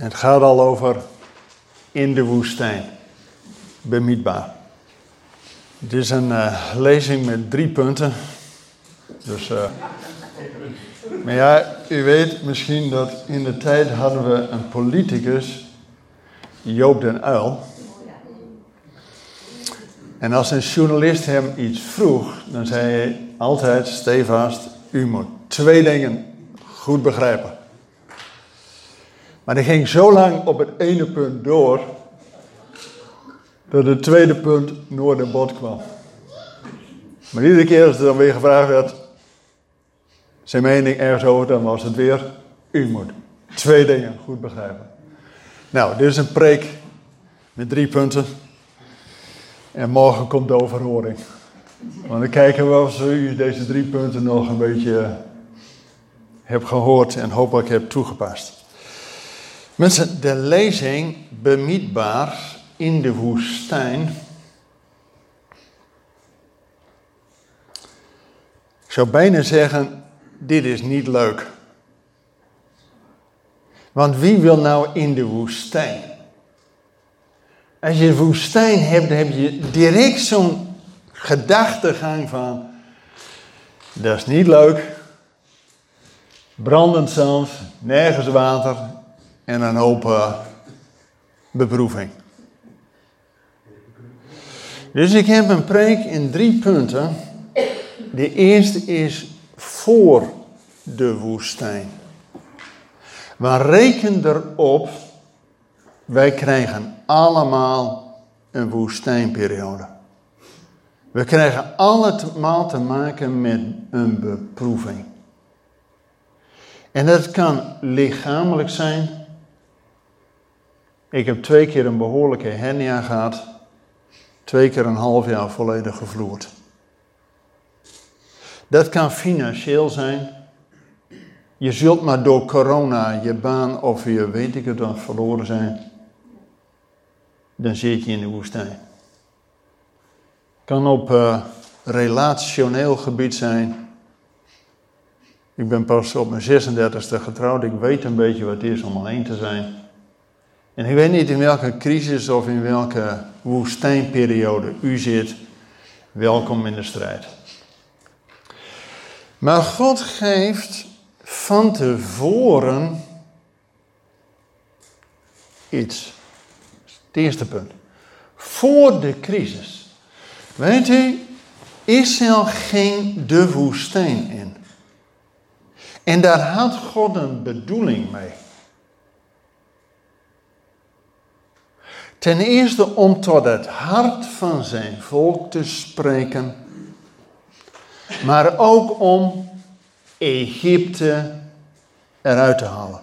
Het gaat al over in de woestijn. Bemietbaar. Het is een uh, lezing met drie punten. Dus, uh, maar ja, u weet misschien dat in de tijd hadden we een politicus, Joop den Uil. En als een journalist hem iets vroeg, dan zei hij altijd stevast, u moet twee dingen goed begrijpen. Maar hij ging zo lang op het ene punt door, dat het tweede punt nooit aan bod kwam. Maar iedere keer als er dan weer gevraagd werd, zijn mening ergens over, dan was het weer, u moet twee dingen goed begrijpen. Nou, dit is een preek met drie punten. En morgen komt de overhoring. Want dan kijken we of u deze drie punten nog een beetje hebt gehoord en hopelijk hebt toegepast. Mensen, de lezing bemietbaar in de woestijn. Ik zou bijna zeggen, dit is niet leuk. Want wie wil nou in de woestijn? Als je woestijn hebt, dan heb je direct zo'n gedachtegang van, dat is niet leuk. Brandend zand, nergens water en een hoop uh, beproeving. Dus ik heb een preek in drie punten. De eerste is voor de woestijn. Maar reken erop, wij krijgen allemaal een woestijnperiode. We krijgen allemaal te maken met een beproeving. En dat kan lichamelijk zijn. Ik heb twee keer een behoorlijke hernia gehad. Twee keer een half jaar volledig gevloerd. Dat kan financieel zijn. Je zult maar door corona je baan of je weet ik het wat verloren zijn. Dan zit je in de woestijn. Kan op uh, relationeel gebied zijn. Ik ben pas op mijn 36e getrouwd. Ik weet een beetje wat het is om alleen te zijn. En ik weet niet in welke crisis of in welke woestijnperiode u zit. Welkom in de strijd. Maar God geeft van tevoren iets. Het eerste punt. Voor de crisis. Weet u, Israël ging de woestijn in. En daar had God een bedoeling mee. Ten eerste om tot het hart van zijn volk te spreken, maar ook om Egypte eruit te halen.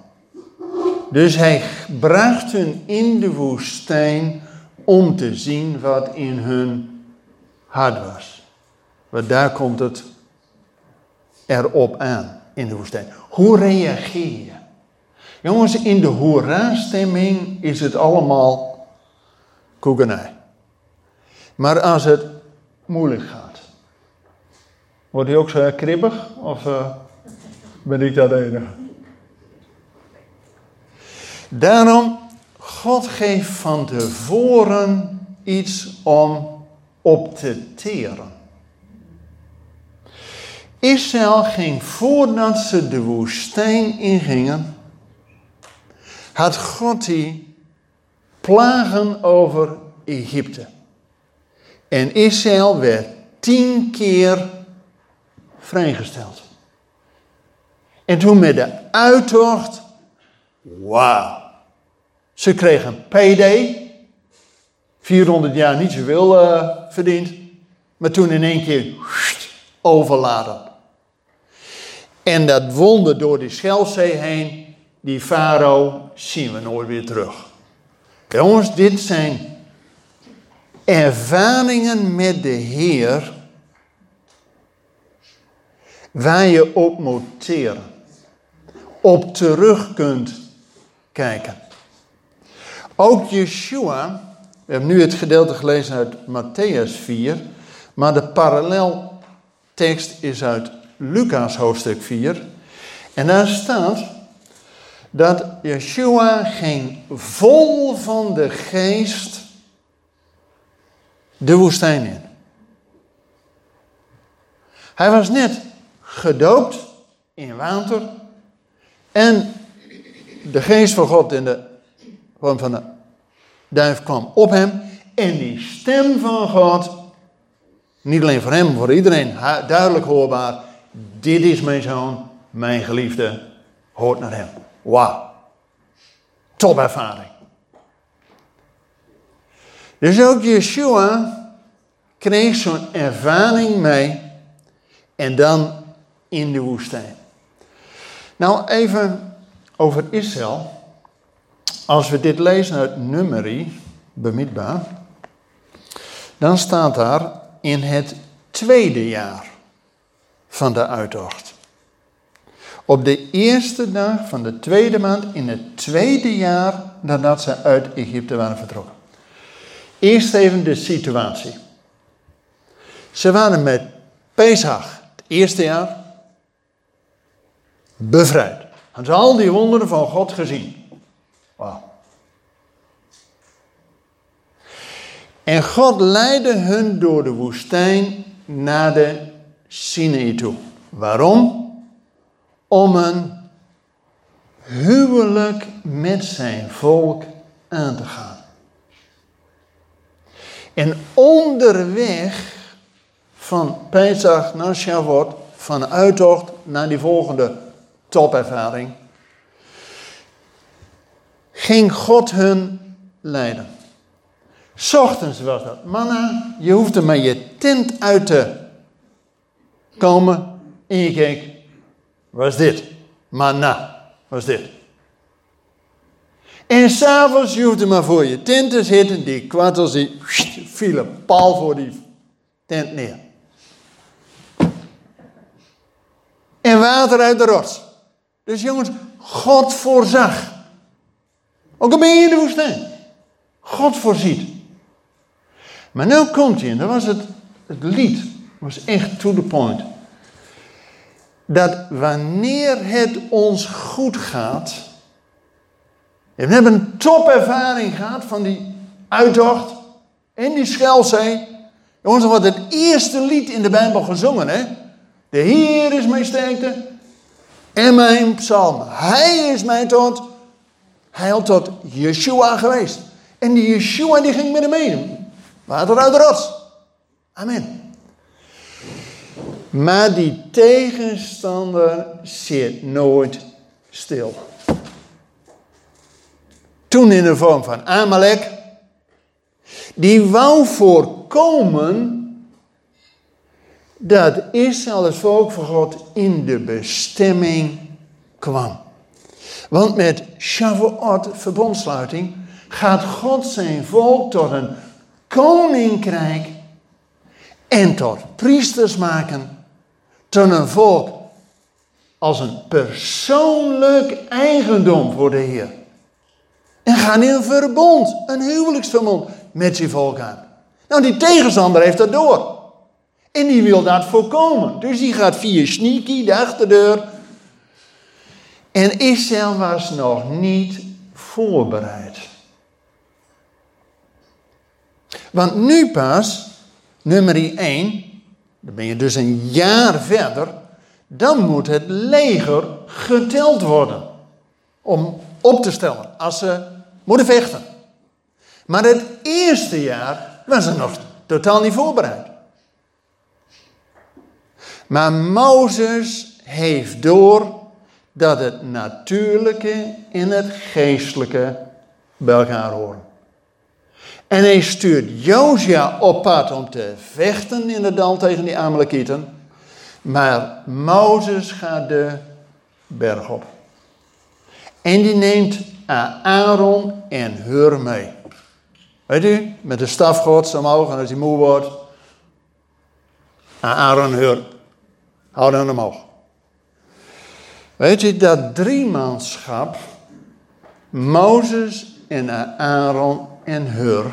Dus hij bracht hun in de woestijn om te zien wat in hun hart was. Want daar komt het erop aan in de woestijn. Hoe reageer je? Jongens, in de hoera-stemming is het allemaal koekenij. Maar als het moeilijk gaat, wordt hij ook zo kribbig? Of uh, ben ik dat enige? Daarom, God geeft van tevoren iets om op te teren. Israël ging voordat ze de woestijn ingingen, had God die plagen over Egypte. En Israël werd tien keer vrijgesteld. En toen met de uittocht, wauw. Ze kregen PD, 400 jaar niet zoveel uh, verdiend, maar toen in één keer overladen. En dat wonder door die Schelzee heen, die farao, zien we nooit weer terug. Jongens, dit zijn ervaringen met de Heer waar je op moet teren, op terug kunt kijken. Ook Yeshua, we hebben nu het gedeelte gelezen uit Matthäus 4, maar de paralleltekst is uit Lucas hoofdstuk 4. En daar staat dat Yeshua ging vol van de geest de woestijn in. Hij was net gedoopt in water en de geest van God in de vorm van de duif kwam op hem en die stem van God, niet alleen voor hem, voor iedereen, duidelijk hoorbaar, dit is mijn zoon, mijn geliefde, hoort naar hem. Wauw. Top ervaring. Dus ook Yeshua kreeg zo'n ervaring mee en dan in de woestijn. Nou, even over Israël. Als we dit lezen uit Numeri, bemidbaar, dan staat daar in het tweede jaar van de uittocht. Op de eerste dag van de tweede maand in het tweede jaar nadat ze uit Egypte waren vertrokken. Eerst even de situatie. Ze waren met Pesach, het eerste jaar, bevrijd. Hadden ze al die wonderen van God gezien. Wauw. En God leidde hun door de woestijn naar de Sinai toe. Waarom? Om een huwelijk met zijn volk aan te gaan. En onderweg van Pesach naar Shavuot, van uittocht naar die volgende topervaring, ging God hun leiden. Ochtends was dat manna, je hoefde maar je tent uit te komen en je keek, was dit? Manna, was dit. En s'avonds, je hoefde maar voor je tent te zitten, die kwartels die vielen pal voor die tent neer. En water uit de rots. Dus jongens, God voorzag. Ook al ben je in de woestijn. God voorziet. Maar nu komt hij, en dat was het, het lied, was echt to the point. Dat wanneer het ons goed gaat, we hebben een topervaring gehad van die uittocht in die Schelzee. Jongens, dat wordt het eerste lied in de Bijbel gezongen, hè? De Heer is mijn sterkte en mijn psalm. Hij is mijn tot, hij tot Yeshua geweest. En die Yeshua die ging met hem mee. Water uit de rots. Amen. Maar die tegenstander zit nooit stil. Toen in de vorm van Amalek. Die wou voorkomen dat Israël, het volk van God, in de bestemming kwam. Want met Shavuot, verbondsluiting, gaat God zijn volk tot een koninkrijk en tot priesters maken, een volk als een persoonlijk eigendom voor de Heer. En gaan in een verbond, een huwelijksverbond met zijn volk aan. Nou, die tegenstander heeft dat door. En die wil dat voorkomen. Dus die gaat via sneaky de achterdeur. En Israël was nog niet voorbereid. Want nu pas, nummer 1, dan ben je dus een jaar verder, dan moet het leger geteld worden. Om op te stellen als ze moeten vechten. Maar het eerste jaar was ze nog totaal niet voorbereid. Maar Mozes heeft door dat het natuurlijke en het geestelijke bij elkaar horen. En hij stuurt Josia op pad om te vechten in de dal tegen die Amalekieten. Maar Mozes gaat de berg op. En die neemt Aaron en Hur mee. Weet u, met de staf gods omhoog en als hij moe wordt. Aaron en Hur houden hem omhoog. Weet je dat driemanschap, Mozes en Aaron en Hur.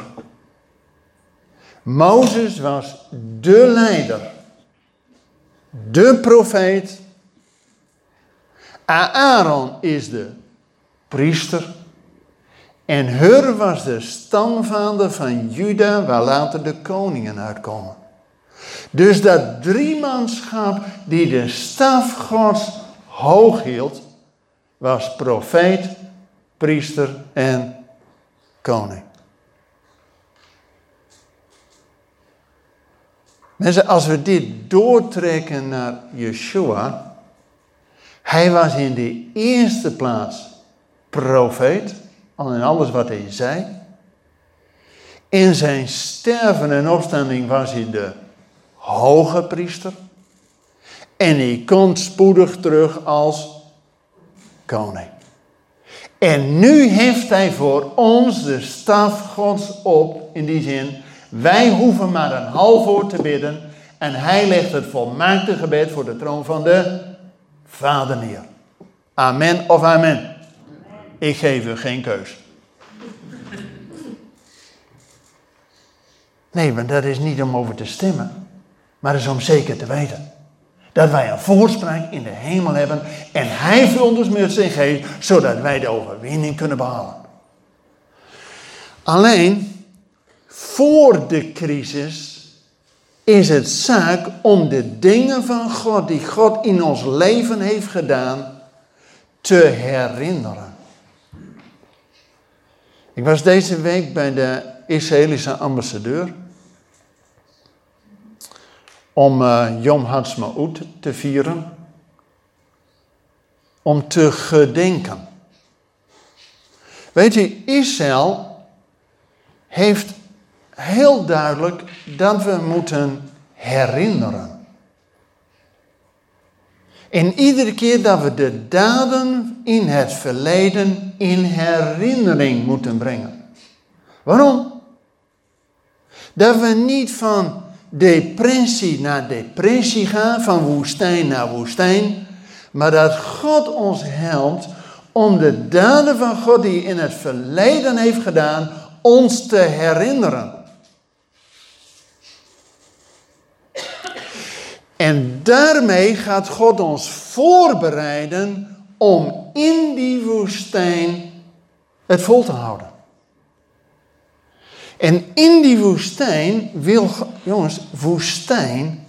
Mozes was de leider, de profeet. Aaron is de priester. En Hur was de stamvader van Juda, waar later de koningen uitkomen. Dus dat driemanschap die de staf Gods hoog hield, was profeet, priester en koning. Mensen, als we dit doortrekken naar Yeshua, hij was in de eerste plaats profeet, al in alles wat hij zei. In zijn sterven en opstanding was hij de hoge priester. En hij komt spoedig terug als koning. En nu heeft hij voor ons de staf Gods op, in die zin, wij hoeven maar een half woord te bidden en hij legt het volmaakte gebed voor de troon van de Vader neer. Amen of amen. Ik geef u geen keus. Nee, want dat is niet om over te stemmen, maar is om zeker te weten. Dat wij een voorspraak in de hemel hebben en Hij vult ons met zijn geest, zodat wij de overwinning kunnen behalen. Alleen, voor de crisis is het zaak om de dingen van God die God in ons leven heeft gedaan, te herinneren. Ik was deze week bij de Israëlische ambassadeur om uh, Yom Ha'atzmaut te vieren, om te gedenken. Weet je, Israël heeft heel duidelijk dat we moeten herinneren. En iedere keer dat we de daden in het verleden in herinnering moeten brengen. Waarom? Dat we niet van depressie naar depressie gaan, van woestijn naar woestijn, maar dat God ons helpt om de daden van God die in het verleden heeft gedaan, ons te herinneren. En daarmee gaat God ons voorbereiden om in die woestijn het vol te houden. En in die woestijn wil, jongens, woestijn,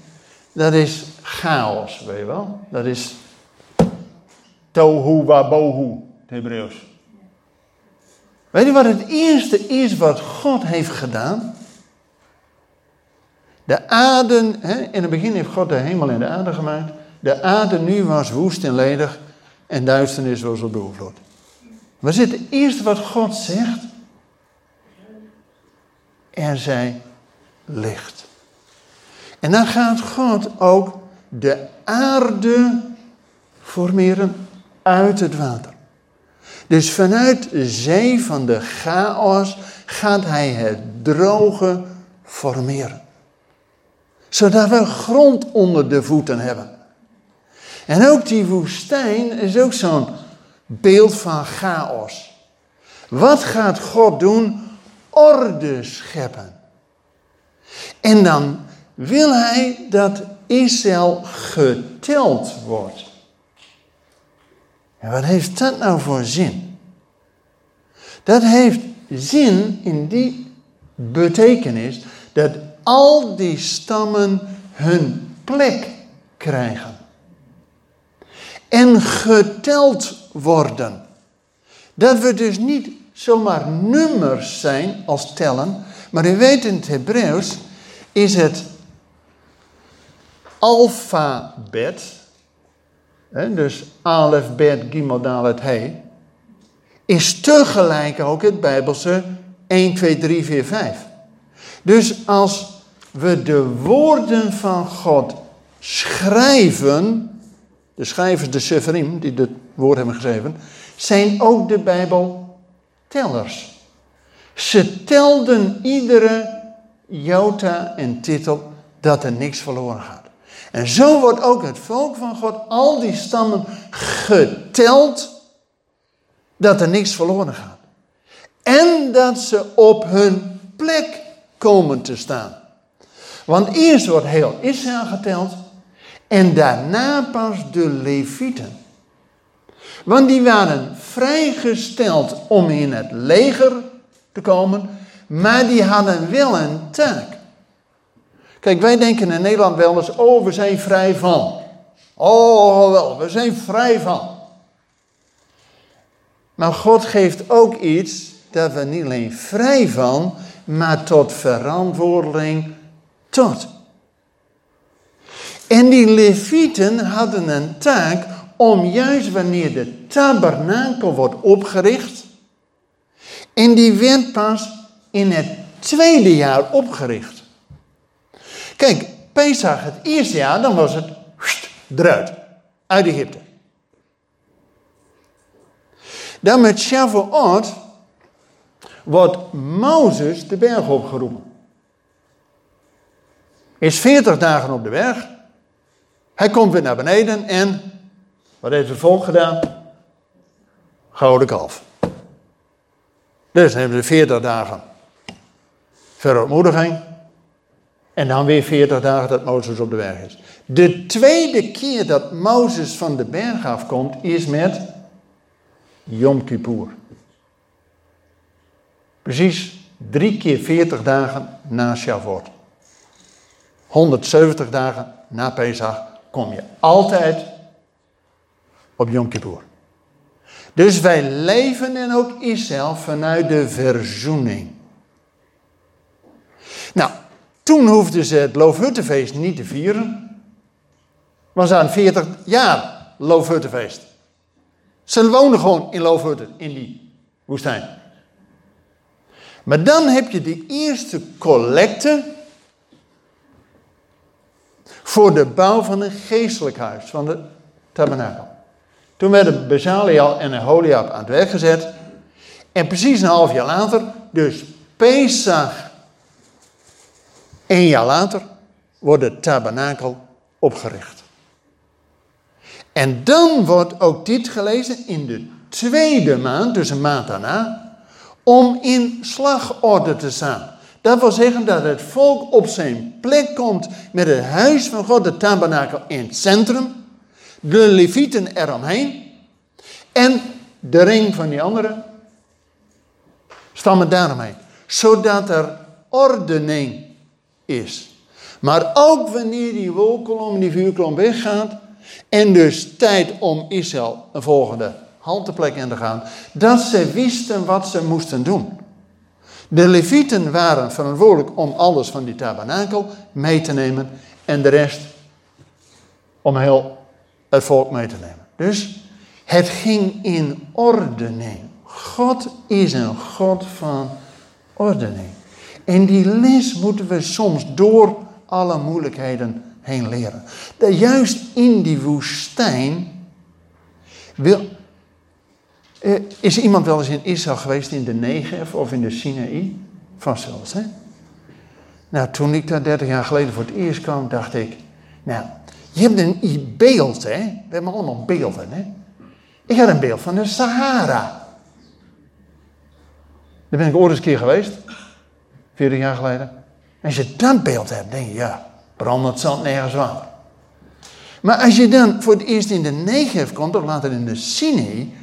dat is chaos, weet je wel? Dat is tohu wabohu, het Hebreeuws. Weet je wat het eerste is wat God heeft gedaan? De aarde, hè, in het begin heeft God de hemel en de aarde gemaakt. De aarde nu was woest en ledig en duisternis was op de overvloed. Wat is het eerste wat God zegt? Er zij licht. En dan gaat God ook de aarde formeren uit het water. Dus vanuit de zee van de chaos gaat hij het droge formeren zodat we grond onder de voeten hebben. En ook die woestijn is ook zo'n beeld van chaos. Wat gaat God doen? Orde scheppen. En dan wil hij dat Israël geteld wordt. En wat heeft dat nou voor zin? Dat heeft zin in die betekenis dat al die stammen hun plek krijgen. En geteld worden. Dat we dus niet zomaar nummers zijn als tellen, maar u weet in het Hebreeuws is het alfabet, dus alef, bet, gimel, dalet, he, is tegelijk ook het Bijbelse 1, 2, 3, 4, 5. Dus als we de woorden van God schrijven, de schrijvers, de Severim, die het woord hebben geschreven, zijn ook de Bijbeltellers. Ze telden iedere jota en titel dat er niks verloren gaat. En zo wordt ook het volk van God, al die stammen, geteld dat er niks verloren gaat. En dat ze op hun plek komen te staan. Want eerst wordt heel Israël geteld en daarna pas de Levieten. Want die waren vrijgesteld om in het leger te komen, maar die hadden wel een taak. Kijk, wij denken in Nederland wel eens, oh, we zijn vrij van. Oh, wel, we zijn vrij van. Maar God geeft ook iets dat we niet alleen vrij van, maar tot verantwoording En die levieten hadden een taak om juist wanneer de tabernakel wordt opgericht, en die werd pas in het tweede jaar opgericht. Kijk, Pesach het eerste jaar, dan was het eruit, uit Egypte. Dan met Shavuot wordt Mozes de berg opgeroepen. Is 40 dagen op de berg. Hij komt weer naar beneden en wat heeft het volk gedaan? Gouden kalf. Dus dan hebben ze 40 dagen verontmoediging. En dan weer 40 dagen dat Mozes op de berg is. De tweede keer dat Mozes van de berg afkomt is met Yom Kippur. Precies drie keer 40 dagen na Shavuot. 170 dagen na Pesach kom je altijd op Yom Kippur. Dus wij leven en ook Israël vanuit de verzoening. Nou, toen hoefden ze het Loofhuttenfeest niet te vieren. Was aan 40 jaar Loofhuttenfeest. Ze woonden gewoon in Loofhutten, in die woestijn. Maar dan heb je de eerste collecte voor de bouw van een geestelijk huis, van de tabernakel. Toen werden Bezaliel en Holiab aan het werk gezet. En precies een half jaar later, dus Pesach, een jaar later, wordt de tabernakel opgericht. En dan wordt ook dit gelezen in de tweede maand, dus een maand daarna, om in slagorde te staan. Dat wil zeggen dat het volk op zijn plek komt met het huis van God, de tabernakel in het centrum de levieten eromheen en de ring van die andere stammen daaromheen. Zodat er ordening is. Maar ook wanneer die wolkolom, die vuurkolom weggaat en dus tijd om Israël een volgende halteplek in te gaan, dat ze wisten wat ze moesten doen. De levieten waren verantwoordelijk om alles van die tabernakel mee te nemen en de rest om heel het volk mee te nemen. Dus het ging in ordening. God is een God van ordening. En die les moeten we soms door alle moeilijkheden heen leren. Dat juist in die woestijn wil, is iemand wel eens in Israël geweest in de Negev of in de Sinaï? Vast wel eens, hè? Nou, toen ik daar 30 jaar geleden voor het eerst kwam, dacht ik, nou, je hebt een beeld, hè? We hebben allemaal beelden, hè? Ik had een beeld van de Sahara. Daar ben ik ooit eens een keer geweest, 40 jaar geleden. En als je dat beeld hebt, denk je, ja, brandend zand nergens water. Maar als je dan voor het eerst in de Negev komt, of later in de Sinai,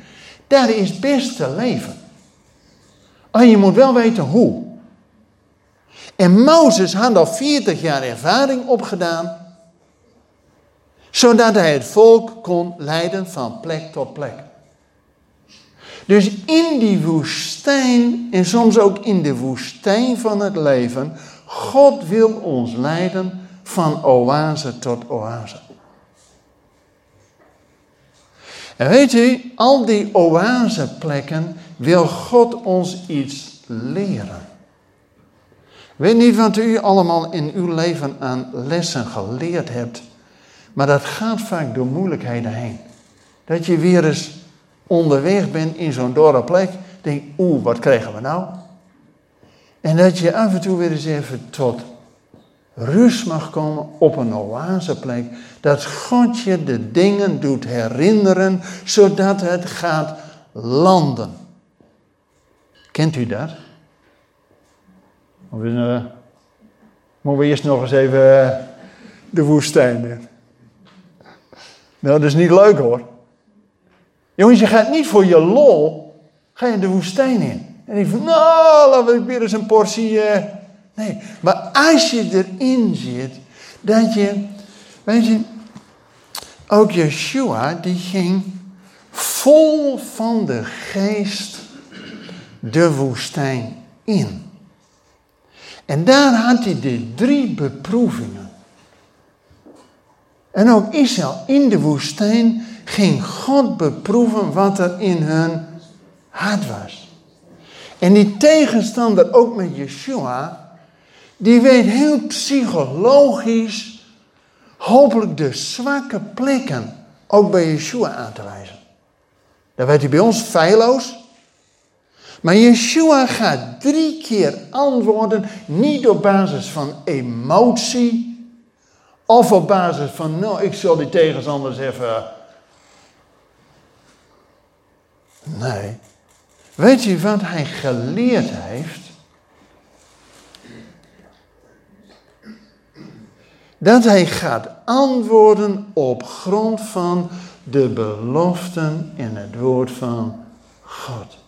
daar is best te leven. En je moet wel weten hoe. En Mozes had al 40 jaar ervaring opgedaan zodat hij het volk kon leiden van plek tot plek. Dus in die woestijn en soms ook in de woestijn van het leven, God wil ons leiden van oase tot oase. En weet u, al die oaseplekken wil God ons iets leren. Weet niet wat u allemaal in uw leven aan lessen geleerd hebt maar dat gaat vaak door moeilijkheden heen. Dat je weer eens onderweg bent in zo'n dorre plek. Denk, oeh, wat krijgen we nou? En dat je af en toe weer eens even tot rust mag komen op een oaseplek. Dat God je de dingen doet herinneren, zodat het gaat landen. Kent u dat? Of uh, moeten we eerst nog eens even uh, de woestijn in? Nou, dat is niet leuk hoor. Jongens, je gaat niet voor je lol, ga je de woestijn in. En ik van, nou, laten we weer eens een portie. Uh... Maar als je erin zit, dat je, weet je, ook Yeshua, die ging vol van de geest de woestijn in. En daar had hij de drie beproevingen. En ook Israël in de woestijn ging God beproeven wat er in hun hart was. En die tegenstander ook met Yeshua, die weet heel psychologisch hopelijk de zwakke plekken ook bij Yeshua aan te wijzen. Dan weet hij bij ons feilloos. Maar Yeshua gaat drie keer antwoorden, niet op basis van emotie, of op basis van, nou, ik zal die tegenstanders even. Nee. Weet je wat hij geleerd heeft? Dat hij gaat antwoorden op grond van de beloften in het woord van God.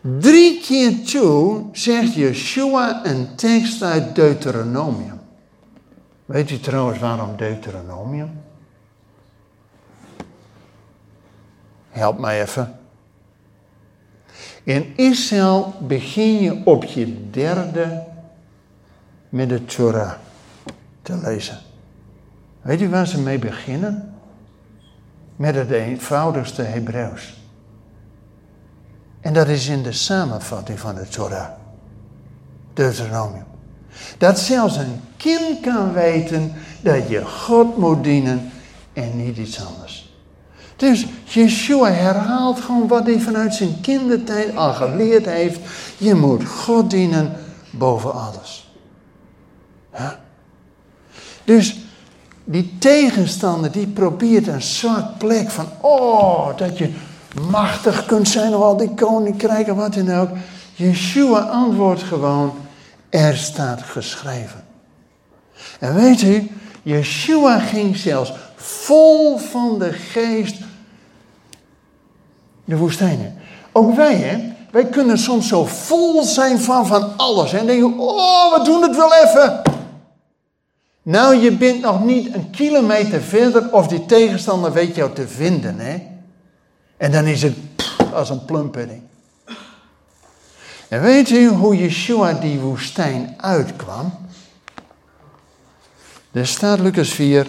Drie keer toe zegt Yeshua een tekst uit Deuteronomium. Weet u trouwens waarom Deuteronomium? Help mij even. In Israël begin je op je derde met de Torah te lezen. Weet u waar ze mee beginnen? Met het eenvoudigste Hebreeuws. En dat is in de samenvatting van de Torah. Deuteronomium. Dat zelfs een kind kan weten dat je God moet dienen en niet iets anders. Dus Yeshua herhaalt gewoon wat hij vanuit zijn kindertijd al geleerd heeft. Je moet God dienen boven alles. Dus die tegenstander die probeert een zwak plek van, oh, dat je machtig kunt zijn, of al die koninkrijken, wat dan ook. Yeshua antwoordt gewoon, er staat geschreven. En weet u, Yeshua ging zelfs vol van de geest de woestijnen. Ook wij, hè? Wij kunnen soms zo vol zijn van van alles. En denken, oh, we doen het wel even. Nou, je bent nog niet een kilometer verder of die tegenstander weet jou te vinden, hè? En dan is het als een plumpudding. En weet u hoe Yeshua die woestijn uitkwam? Er staat Lucas 4.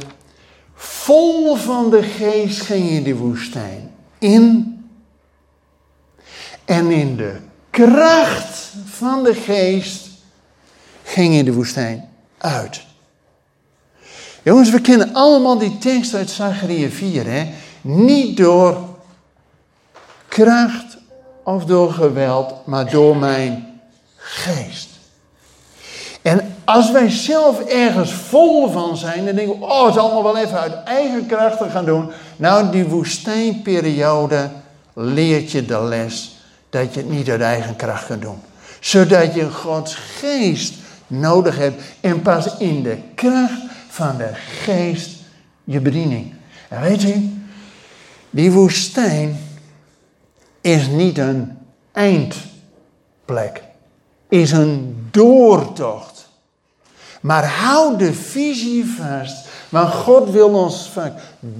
Vol van de geest ging je die woestijn in. En in de kracht van de geest ging je de woestijn uit. Jongens, we kennen allemaal die tekst uit Zachariah 4. Hè? Niet door kracht of door geweld, maar door mijn geest. En als wij zelf ergens vol van zijn, dan denken we, oh, het allemaal wel even uit eigen krachten gaan doen. Nou, die woestijnperiode leert je de les dat je het niet uit eigen kracht kunt doen. Zodat je Gods geest nodig hebt en pas in de kracht van de geest je bediening. En weet je, die woestijn is niet een eindplek, is een doortocht. Maar hou de visie vast, want God wil ons vaak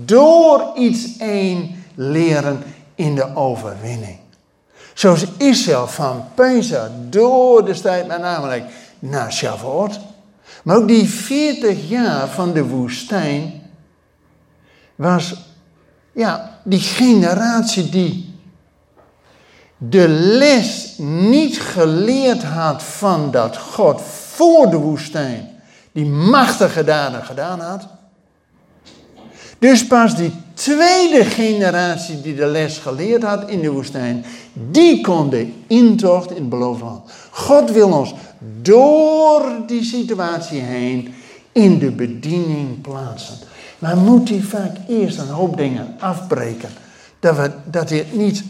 door iets één leren in de overwinning. Zoals Israël van Pesach door de tijd met namelijk naar Shavuot. Maar ook die 40 jaar van de woestijn was ja, die generatie die de les niet geleerd had van dat God voor de woestijn die machtige daden gedaan had. Dus pas die tweede generatie die de les geleerd had in de woestijn, die kon de intocht in het beloofde land. God wil ons door die situatie heen in de bediening plaatsen. Maar moet hij vaak eerst een hoop dingen afbreken. Dat, we, dat hij het niet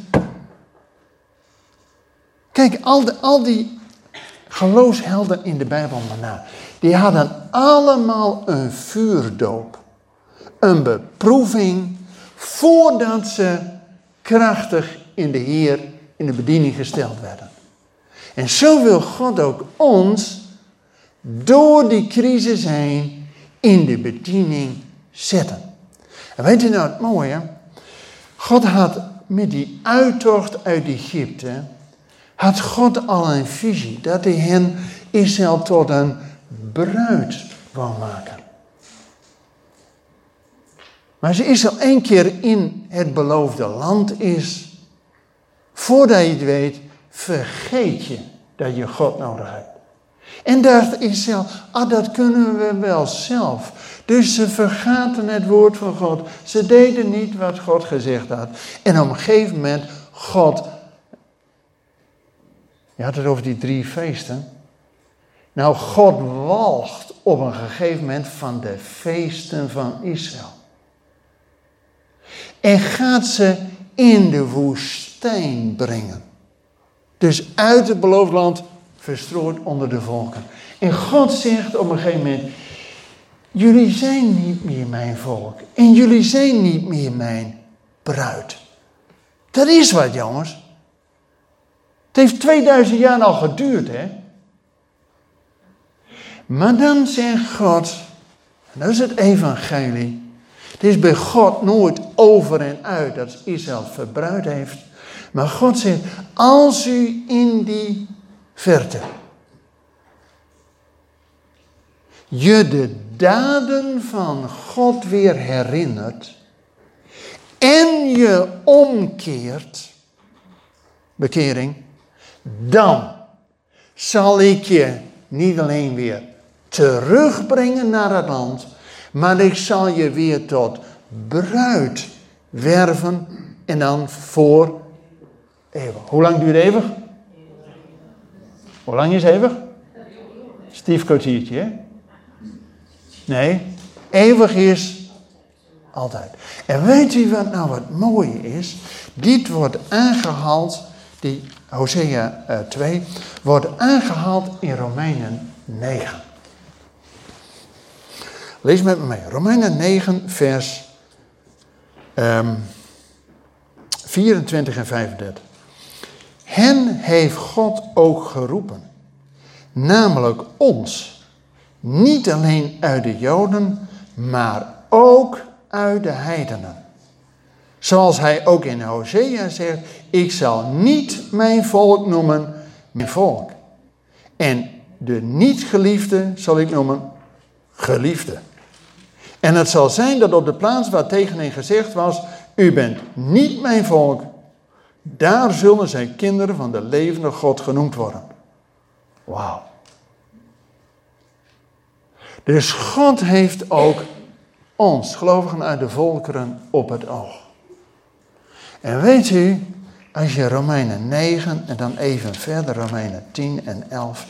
Kijk, al, de, al die geloofshelden in de Bijbel maar na. Die hadden allemaal een vuurdoop. Een beproeving voordat ze krachtig in de Heer in de bediening gesteld werden. En zo wil God ook ons door die crisis heen in de bediening zetten. En weet je nou het mooie? God had met die uittocht uit Egypte, had God al een visie dat hij hen Israël tot een bruid wou maken. Maar als Israël één keer in het beloofde land is, voordat je het weet, vergeet je dat je God nodig hebt. En dacht Israël, ah, dat kunnen we wel zelf. Dus ze vergaten het woord van God. Ze deden niet wat God gezegd had. En op een gegeven moment, God. Je had het over die drie feesten. Nou, God walgt op een gegeven moment van de feesten van Israël. En gaat ze in de woestijn brengen. Dus uit het beloofd land verstrooid onder de volken. En God zegt op een gegeven moment: Jullie zijn niet meer mijn volk. En jullie zijn niet meer mijn bruid. Dat is wat, jongens. Het heeft 2000 jaar al geduurd, hè? Maar dan zegt God, dat is het evangelie. Het is bij God nooit over en uit dat Israël verbruid heeft. Maar God zegt, als u in die verte je de daden van God weer herinnert en je omkeert, bekering, dan zal ik je niet alleen weer terugbrengen naar het land, maar ik zal je weer tot bruid werven en dan voor eeuwig. Hoe lang duurt eeuwig? Hoe lang is eeuwig? Stief hè? Nee, eeuwig is altijd. En weet u wat nou wat mooie is? Dit wordt aangehaald, die Hosea 2, eh, wordt aangehaald in Romeinen 9. Lees met me mee. Romeinen 9, vers um, ehm, 24 en 35. Hen heeft God ook geroepen, namelijk ons, niet alleen uit de Joden, maar ook uit de heidenen. Zoals hij ook in Hosea zegt, ik zal niet mijn volk noemen mijn volk. En de niet-geliefde zal ik noemen geliefde. En het zal zijn dat op de plaats waar tegen hen gezegd was, u bent niet mijn volk, daar zullen zijn kinderen van de levende God genoemd worden. Wauw. Dus God heeft ook ons, gelovigen uit de volkeren, op het oog. En weet u, als je Romeinen 9 en dan even verder Romeinen 10 en 11,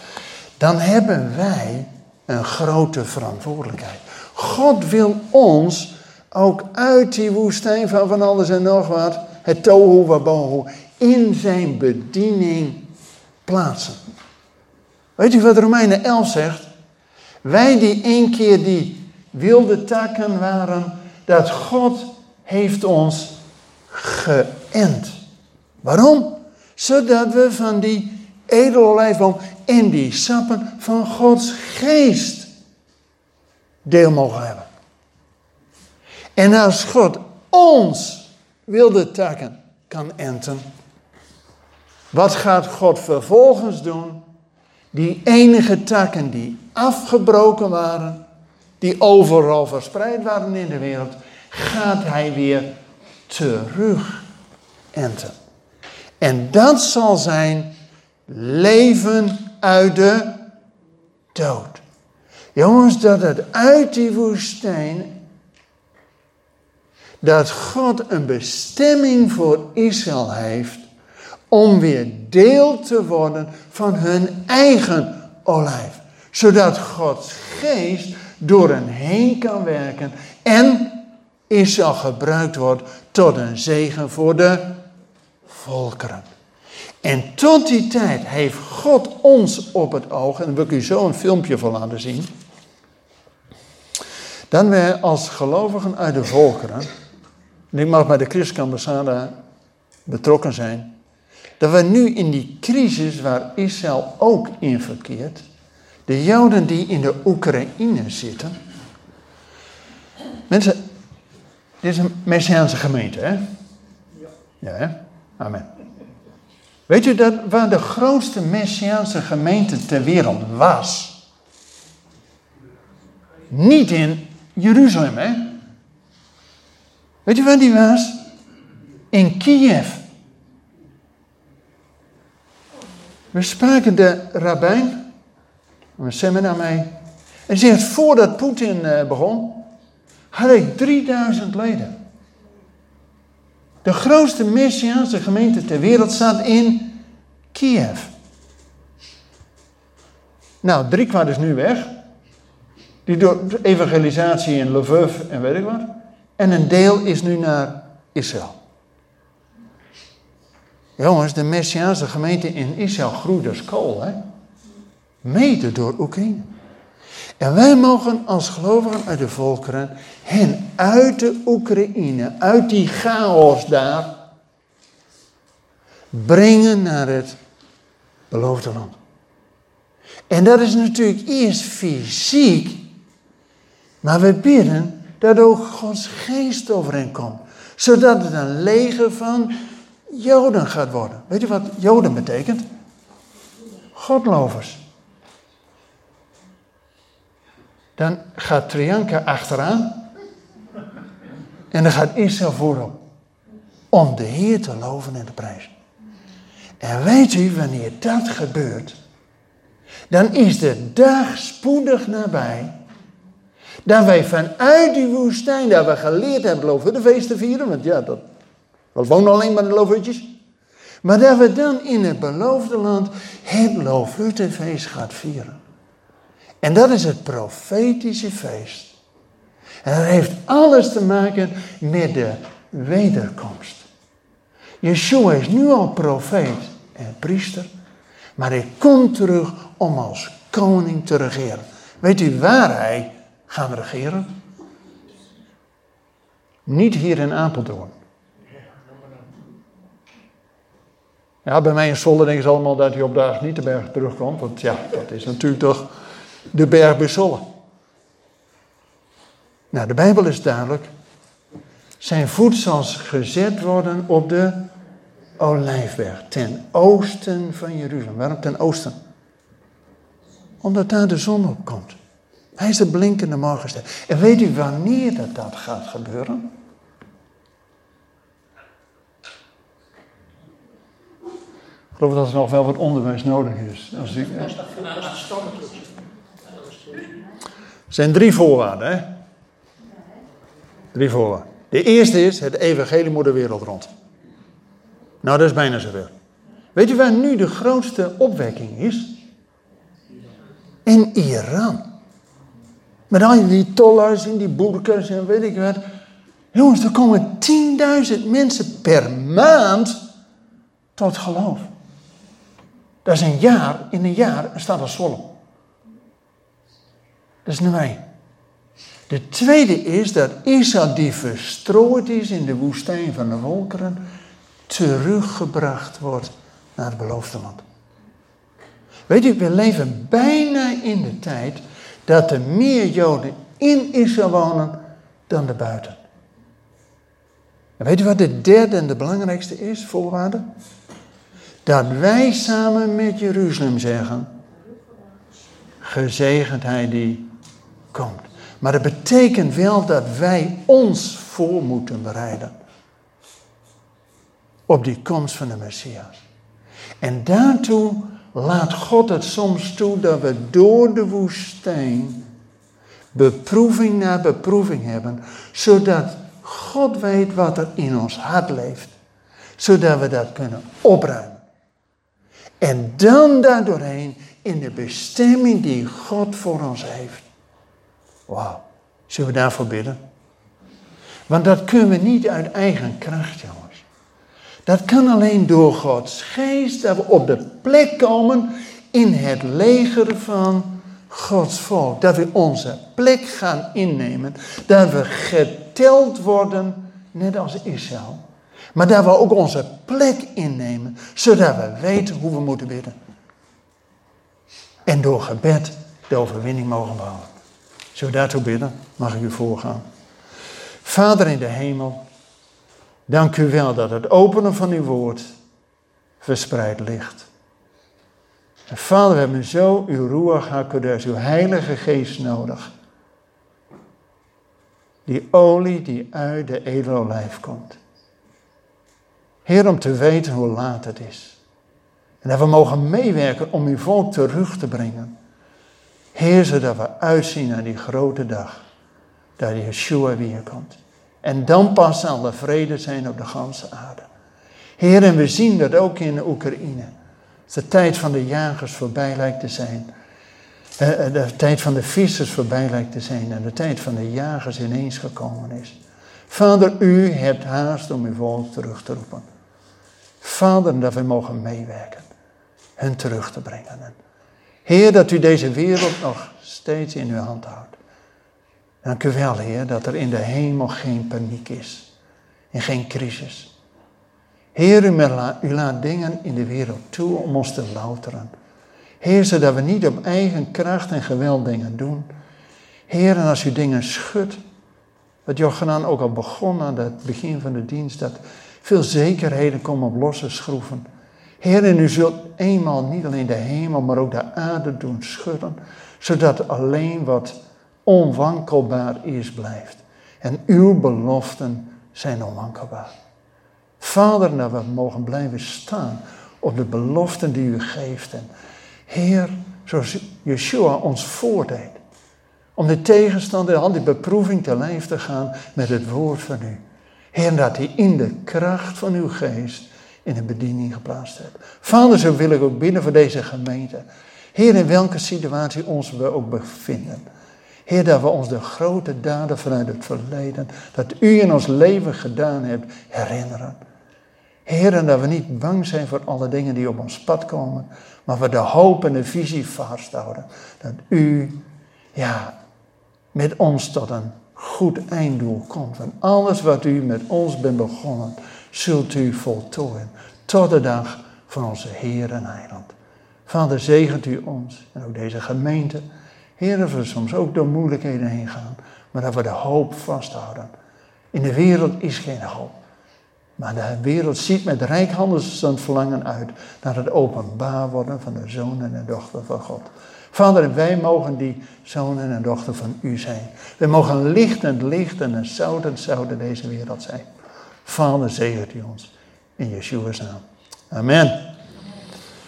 dan hebben wij een grote verantwoordelijkheid. God wil ons ook uit die woestijn van van alles en nog wat, het tohu wabohu, in zijn bediening plaatsen. Weet u wat Romeinen 11 zegt? Wij die een keer die wilde takken waren, dat God heeft ons geënt. Waarom? Zodat we van die edelolijfboom en die sappen van Gods geest deel mogen hebben. En als God ons wilde takken kan enten, wat gaat God vervolgens doen? Die enige takken die afgebroken waren, die overal verspreid waren in de wereld, gaat hij weer terug enten. En dat zal zijn leven uit de dood. Jongens, dat het uit die woestijn, dat God een bestemming voor Israël heeft om weer deel te worden van hun eigen olijf. Zodat Gods geest door hen heen kan werken en Israël gebruikt wordt tot een zegen voor de volkeren. En tot die tijd heeft God ons op het oog, en daar wil ik u zo een filmpje van laten zien. Dan wij als gelovigen uit de volkeren, en ik mag bij de christelijke ambassade betrokken zijn, dat we nu in die crisis waar Israël ook in verkeert, de Joden die in de Oekraïne zitten. Mensen, dit is een Messiaanse gemeente, hè? Ja, hè? Amen. Weet u dat waar de grootste Messiaanse gemeente ter wereld was? Niet in Jeruzalem, hè? Weet u waar die was? In Kiev. We spraken de rabbijn, een seminar mee. En zegt, voordat Poetin eh, begon, had ik 3000 leden. De grootste Messiaanse gemeente ter wereld staat in Kiev. Nou, drie kwart is nu weg. Die doet evangelisatie in Lviv en weet ik wat. En een deel is nu naar Israël. Jongens, de Messiaanse gemeente in Israël groeit als kool, hè? Mede door Oekraïne. En wij mogen als gelovigen uit de volkeren hen uit de Oekraïne, uit die chaos daar, brengen naar het beloofde land. En dat is natuurlijk eerst fysiek, maar we bidden dat ook Gods geest overheen komt. Zodat het een leger van Joden gaat worden. Weet je wat Joden betekent? Godlovers. Dan gaat Trianka achteraan. En dan gaat Israël voorop. Om de Heer te loven en te prijzen. En weet u, wanneer dat gebeurt, dan is de dag spoedig nabij. Dat wij vanuit die woestijn, dat we geleerd hebben loven de feest te vieren, want ja, dat, we wonen alleen maar de loofhutjes. Maar dat we dan in het beloofde land het loofhuttenfeest gaan vieren. En dat is het profetische feest. En dat heeft alles te maken met de wederkomst. Yeshua is nu al profeet en priester, maar hij komt terug om als koning te regeren. Weet u waar hij gaat regeren? Niet hier in Apeldoorn. Ja, bij mij in Zolder denken ze allemaal dat hij op dag niet de berg terugkomt. Want ja, dat is natuurlijk toch de berg bij Zolle. Nou, de Bijbel is duidelijk. Zijn voet zal gezet worden op de Olijfberg, ten oosten van Jeruzalem. Waarom ten oosten? Omdat daar de zon op komt. Hij is de blinkende morgenster. En weet u wanneer dat, dat gaat gebeuren? Ik geloof dat er nog wel wat onderwijs nodig is. Als u, er zijn drie voorwaarden. Hè? Drie voorwaarden. De eerste is, het evangelie moet de wereld rond. Nou, dat is bijna zover. Weet je waar nu de grootste opwekking is? In Iran. Met al die tollers en die boerkers en weet ik wat. Jongens, er komen 10.000 mensen per maand tot geloof. Dat is een jaar, in een jaar staat er Zwolle. Dat is nummer één. De tweede is dat Israël die verstrooid is in de woestijn van de volkeren, teruggebracht wordt naar het beloofde land. Weet u, we leven bijna in de tijd dat er meer Joden in Israël wonen dan erbuiten. En weet u wat de derde en de belangrijkste is, voorwaarde? Dat wij samen met Jeruzalem zeggen, gezegend hij die komt. Maar dat betekent wel dat wij ons voor moeten bereiden op die komst van de Messias. En daartoe laat God het soms toe dat we door de woestijn beproeving na beproeving hebben, zodat God weet wat er in ons hart leeft, zodat we dat kunnen opruimen. En dan daardoorheen in de bestemming die God voor ons heeft. Wauw, zullen we daarvoor bidden? Want dat kunnen we niet uit eigen kracht, jongens. Dat kan alleen door Gods geest, dat we op de plek komen in het leger van Gods Dat we onze plek gaan innemen. Dat we geteld worden net als Israël. Maar dat we ook onze plek innemen, zodat we weten hoe we moeten bidden. En door gebed de overwinning mogen behalen. Zullen we daartoe bidden? Mag ik u voorgaan? Vader in de hemel, dank u wel dat het openen van uw woord verspreid ligt. En Vader, we hebben zo uw Ruach HaKodesh, uw Heilige Geest nodig. Die olie die uit de edelolijf komt. Heer, om te weten hoe laat het is. En dat we mogen meewerken om uw volk terug te brengen. Heer, zodat we uitzien naar die grote dag. Dat Yeshua weer komt. En dan pas zal er vrede zijn op de ganse aarde. Heer, en we zien dat ook in Oekraïne. De tijd van de jagers voorbij lijkt te zijn. Eh, eh, de tijd van de vissers voorbij lijkt te zijn. En de tijd van de jagers ineens gekomen is. Vader, u hebt haast om uw volk terug te roepen. Vader, dat we mogen meewerken. Hen terug te brengen. Heer, dat u deze wereld nog steeds in uw hand houdt. Dank u wel, Heer, dat er in de hemel geen paniek is. En geen crisis. Heer, u laat dingen in de wereld toe om ons te louteren. Heer, zodat we niet op eigen kracht en geweld dingen doen. Heer, en als u dingen schudt, wat Jochanan ook al begon aan het begin van de dienst, dat veel zekerheden komen op losse schroeven. Heer, en u zult eenmaal niet alleen de hemel, maar ook de aarde doen schudden, zodat alleen wat onwankelbaar is blijft. En uw beloften zijn onwankelbaar. Vader, dat we mogen blijven staan op de beloften die u geeft. En Heer, zoals Yeshua ons voordeed. Om de tegenstander, al die beproeving te lijf te gaan met het woord van u. Heer, dat hij in de kracht van uw geest in een bediening geplaatst hebt. Vader, zo wil ik ook binnen voor deze gemeente. Heer, in welke situatie ons we ook bevinden. Heer, dat we ons de grote daden vanuit het verleden, dat u in ons leven gedaan hebt, herinneren. Heer, en dat we niet bang zijn voor alle dingen die op ons pad komen, maar we de hoop en de visie vasthouden. Dat u, ja, met ons tot een goed einddoel komt. Van alles wat u met ons bent begonnen, zult u voltooien. Tot de dag van onze Heer en Heiland. Vader, zegent u ons en ook deze gemeente. Heer, dat we soms ook door moeilijkheden heen gaan, maar dat we de hoop vasthouden. In de wereld is geen hoop. Maar de wereld ziet met rijkhandelsstand verlangen uit naar het openbaar worden van de zonen en dochter van God. Vader, wij mogen die zonen en dochter van u zijn. Wij mogen lichtend licht en zoutend zouden deze wereld zijn. Vader, zegent u ons. In Yeshua's naam. Amen.